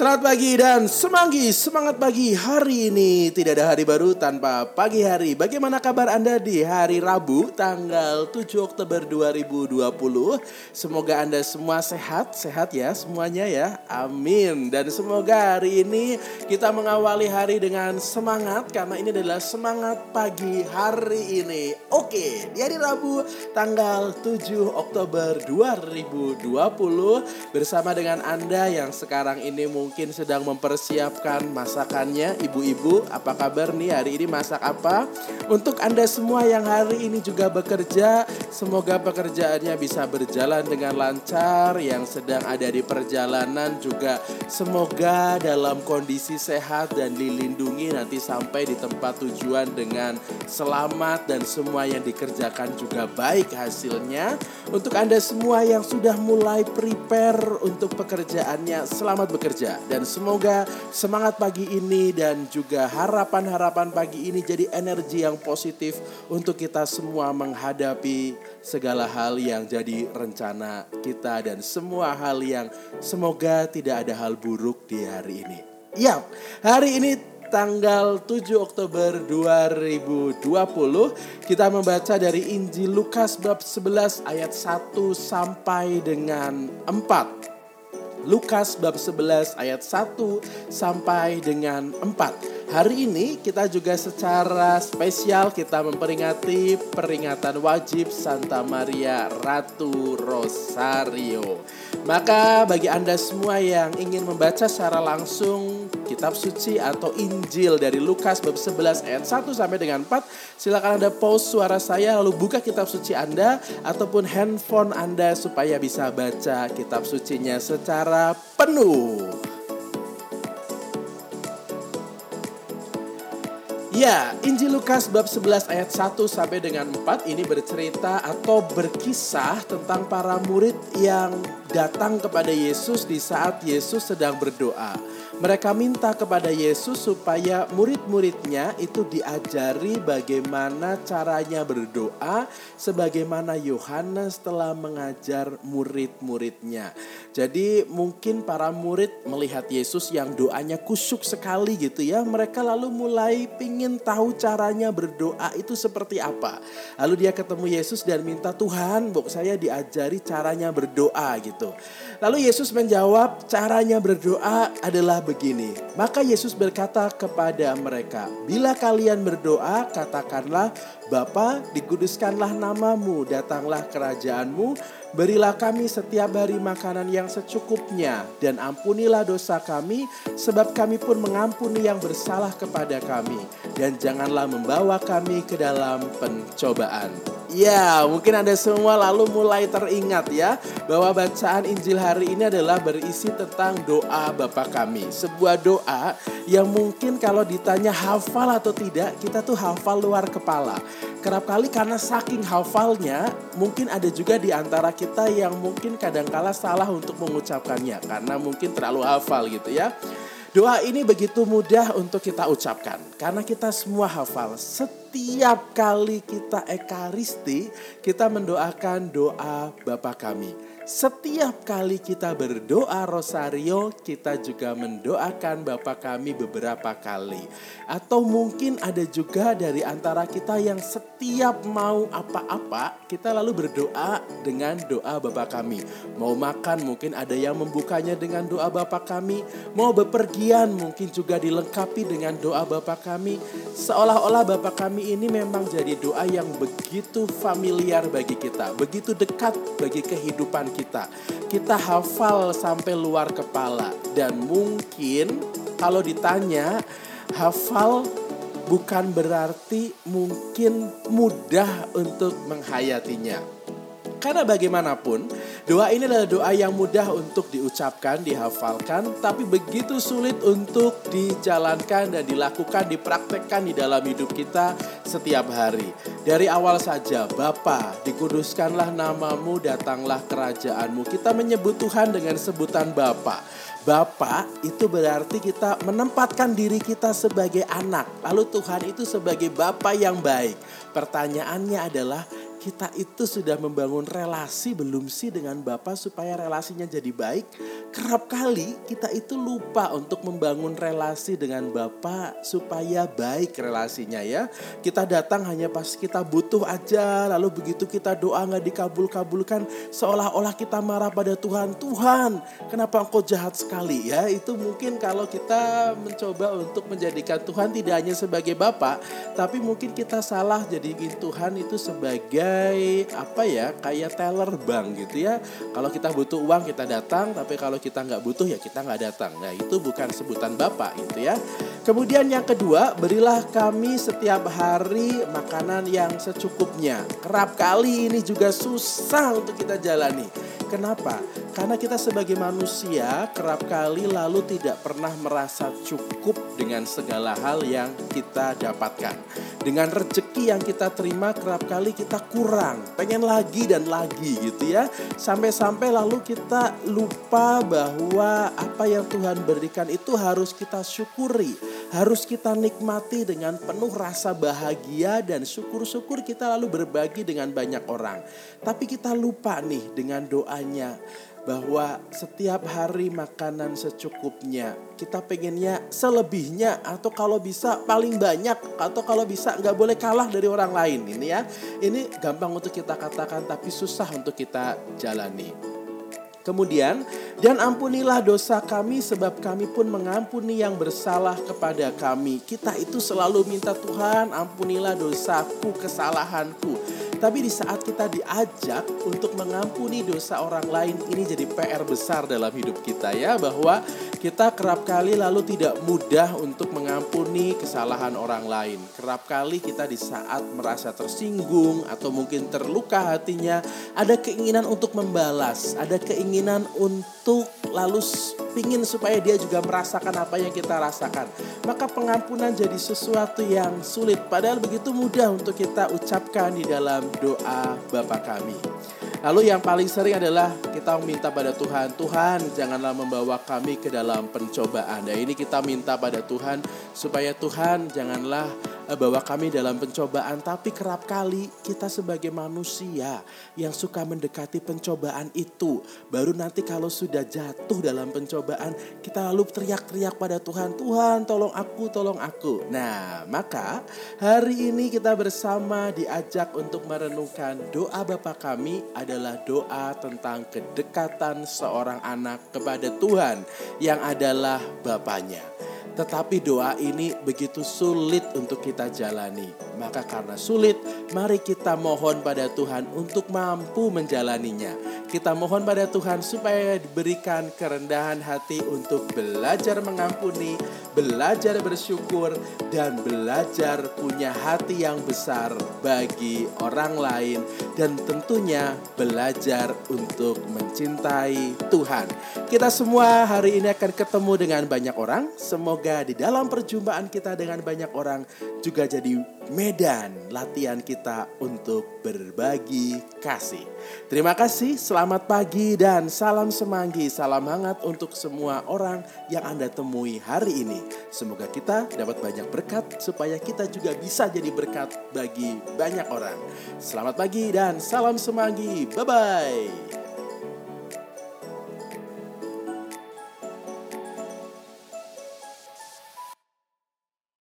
Selamat pagi dan semanggi, semangat pagi hari ini. Tidak ada hari baru tanpa pagi hari. Bagaimana kabar Anda di hari Rabu tanggal 7 Oktober 2020 Semoga Anda semua sehat, sehat ya semuanya ya. Amin. Dan semoga hari ini kita mengawali hari dengan semangat Karena ini adalah semangat pagi hari ini. Oke, di hari Rabu tanggal 7 Oktober 2020 Bersama dengan Anda yang sekarang ini mungkin sedang mempersiapkan masakannya. Ibu-ibu apa kabar nih hari ini masak apa? Untuk anda semua yang hari ini juga bekerja semoga pekerjaannya bisa berjalan dengan lancar. Yang sedang ada di perjalanan juga semoga dalam kondisi sehat dan dilindungi nanti sampai di tempat tujuan dengan selamat dan semua yang dikerjakan juga baik hasilnya. Untuk anda semua yang sudah mulai prepare untuk pekerjaannya selamat bekerja dan semoga semangat pagi ini dan juga harapan-harapan pagi ini jadi energi yang positif untuk kita semua menghadapi segala hal yang jadi rencana kita dan semua hal yang semoga tidak ada hal buruk di hari ini. Ya, hari ini tanggal 7 Oktober 2020 kita membaca dari Injil Lukas bab 11 ayat 1 sampai dengan 4. Lukas bab 11 ayat 1 sampai dengan 4. Hari ini kita juga secara spesial kita memperingati peringatan wajib Santa Maria Ratu Rosario. Maka bagi Anda semua yang ingin membaca secara langsung kitab suci atau Injil dari Lukas bab 11 ayat 1 sampai dengan 4, silakan Anda pause suara saya lalu buka kitab suci Anda ataupun handphone Anda supaya bisa baca kitab sucinya secara penuh. Ya, Injil Lukas bab 11 ayat 1 sampai dengan 4 ini bercerita atau berkisah tentang para murid yang datang kepada Yesus di saat Yesus sedang berdoa. Mereka minta kepada Yesus supaya murid-muridnya itu diajari bagaimana caranya berdoa sebagaimana Yohanes telah mengajar murid-muridnya. Jadi mungkin para murid melihat Yesus yang doanya kusuk sekali gitu ya. Mereka lalu mulai pingin tahu caranya berdoa itu seperti apa. Lalu dia ketemu Yesus dan minta Tuhan, bu saya diajari caranya berdoa gitu. Lalu Yesus menjawab caranya berdoa adalah begini. Maka Yesus berkata kepada mereka, "Bila kalian berdoa, katakanlah, Bapa, dikuduskanlah namamu, datanglah kerajaanmu, berilah kami setiap hari makanan yang secukupnya, dan ampunilah dosa kami, sebab kami pun mengampuni yang bersalah kepada kami, dan janganlah membawa kami ke dalam pencobaan." Ya, mungkin Anda semua lalu mulai teringat ya bahwa bacaan Injil hari ini adalah berisi tentang doa Bapa kami. Sebuah doa yang mungkin kalau ditanya hafal atau tidak, kita tuh hafal luar kepala. Kerap kali karena saking hafalnya, mungkin ada juga di antara kita yang mungkin kadangkala salah untuk mengucapkannya karena mungkin terlalu hafal gitu ya. Doa ini begitu mudah untuk kita ucapkan karena kita semua hafal. Setiap kali kita ekaristi, kita mendoakan doa Bapa kami. Setiap kali kita berdoa rosario, kita juga mendoakan Bapa kami beberapa kali. Atau mungkin ada juga dari antara kita yang setiap mau apa-apa, kita lalu berdoa dengan doa Bapa kami. Mau makan mungkin ada yang membukanya dengan doa Bapa kami. Mau bepergian mungkin juga dilengkapi dengan doa Bapa kami. Seolah-olah Bapa kami ini memang jadi doa yang begitu familiar bagi kita, begitu dekat bagi kehidupan kita kita. Kita hafal sampai luar kepala dan mungkin kalau ditanya hafal bukan berarti mungkin mudah untuk menghayatinya. Karena bagaimanapun, doa ini adalah doa yang mudah untuk diucapkan, dihafalkan, tapi begitu sulit untuk dijalankan dan dilakukan, dipraktekkan di dalam hidup kita setiap hari. Dari awal saja, Bapa, dikuduskanlah namamu, datanglah kerajaanmu. Kita menyebut Tuhan dengan sebutan Bapa. Bapa itu berarti kita menempatkan diri kita sebagai anak. Lalu Tuhan itu sebagai Bapa yang baik. Pertanyaannya adalah kita itu sudah membangun relasi belum sih dengan Bapa supaya relasinya jadi baik? Kerap kali kita itu lupa untuk membangun relasi dengan Bapa supaya baik relasinya ya. Kita datang hanya pas kita butuh aja, lalu begitu kita doa nggak dikabul-kabulkan, seolah-olah kita marah pada Tuhan. Tuhan, kenapa engkau jahat sekali ya? Itu mungkin kalau kita mencoba untuk menjadikan Tuhan tidak hanya sebagai Bapa, tapi mungkin kita salah jadiin Tuhan itu sebagai sebagai apa ya kayak teller bank gitu ya. Kalau kita butuh uang kita datang, tapi kalau kita nggak butuh ya kita nggak datang. Nah itu bukan sebutan bapak gitu ya. Kemudian yang kedua, berilah kami setiap hari makanan yang secukupnya. Kerap kali ini juga susah untuk kita jalani. Kenapa? Karena kita sebagai manusia kerap kali lalu tidak pernah merasa cukup dengan segala hal yang kita dapatkan. Dengan rezeki yang kita terima kerap kali kita kurang, pengen lagi dan lagi gitu ya. Sampai-sampai lalu kita lupa bahwa apa yang Tuhan berikan itu harus kita syukuri, harus kita nikmati dengan penuh rasa bahagia dan syukur-syukur kita lalu berbagi dengan banyak orang. Tapi kita lupa nih dengan doanya bahwa setiap hari makanan secukupnya. Kita pengennya selebihnya atau kalau bisa paling banyak atau kalau bisa nggak boleh kalah dari orang lain ini ya. Ini gampang untuk kita katakan tapi susah untuk kita jalani. Kemudian, dan ampunilah dosa kami sebab kami pun mengampuni yang bersalah kepada kami. Kita itu selalu minta Tuhan ampunilah dosaku, kesalahanku. Tapi di saat kita diajak untuk mengampuni dosa orang lain, ini jadi PR besar dalam hidup kita ya. Bahwa kita kerap kali lalu tidak mudah untuk mengampuni kesalahan orang lain. Kerap kali kita di saat merasa tersinggung atau mungkin terluka hatinya, ada keinginan untuk membalas, ada keinginan untuk lalu pingin supaya dia juga merasakan apa yang kita rasakan. Maka pengampunan jadi sesuatu yang sulit. Padahal begitu mudah untuk kita ucapkan di dalam doa Bapa kami. Lalu yang paling sering adalah kita minta pada Tuhan, Tuhan janganlah membawa kami ke dalam pencobaan. Dan ini kita minta pada Tuhan supaya Tuhan janganlah bawa kami dalam pencobaan, tapi kerap kali kita sebagai manusia yang suka mendekati pencobaan itu, baru nanti kalau sudah jatuh dalam pencobaan, kita lalu teriak-teriak pada Tuhan, Tuhan tolong aku, tolong aku. Nah, maka hari ini kita bersama diajak untuk merenungkan doa Bapa kami adalah doa tentang kedekatan seorang anak kepada Tuhan yang adalah Bapaknya. Tetapi doa ini begitu sulit untuk kita jalani. Maka karena sulit, mari kita mohon pada Tuhan untuk mampu menjalaninya. Kita mohon pada Tuhan supaya diberikan kerendahan hati untuk belajar mengampuni, belajar bersyukur, dan belajar punya hati yang besar bagi orang lain. Dan tentunya belajar untuk mencintai Tuhan. Kita semua hari ini akan ketemu dengan banyak orang. Semoga di dalam perjumpaan kita dengan banyak orang juga jadi medan latihan kita untuk berbagi kasih. Terima kasih, selamat pagi dan salam semanggi, salam hangat untuk semua orang yang Anda temui hari ini. Semoga kita dapat banyak berkat supaya kita juga bisa jadi berkat bagi banyak orang. Selamat pagi dan salam semanggi. Bye bye.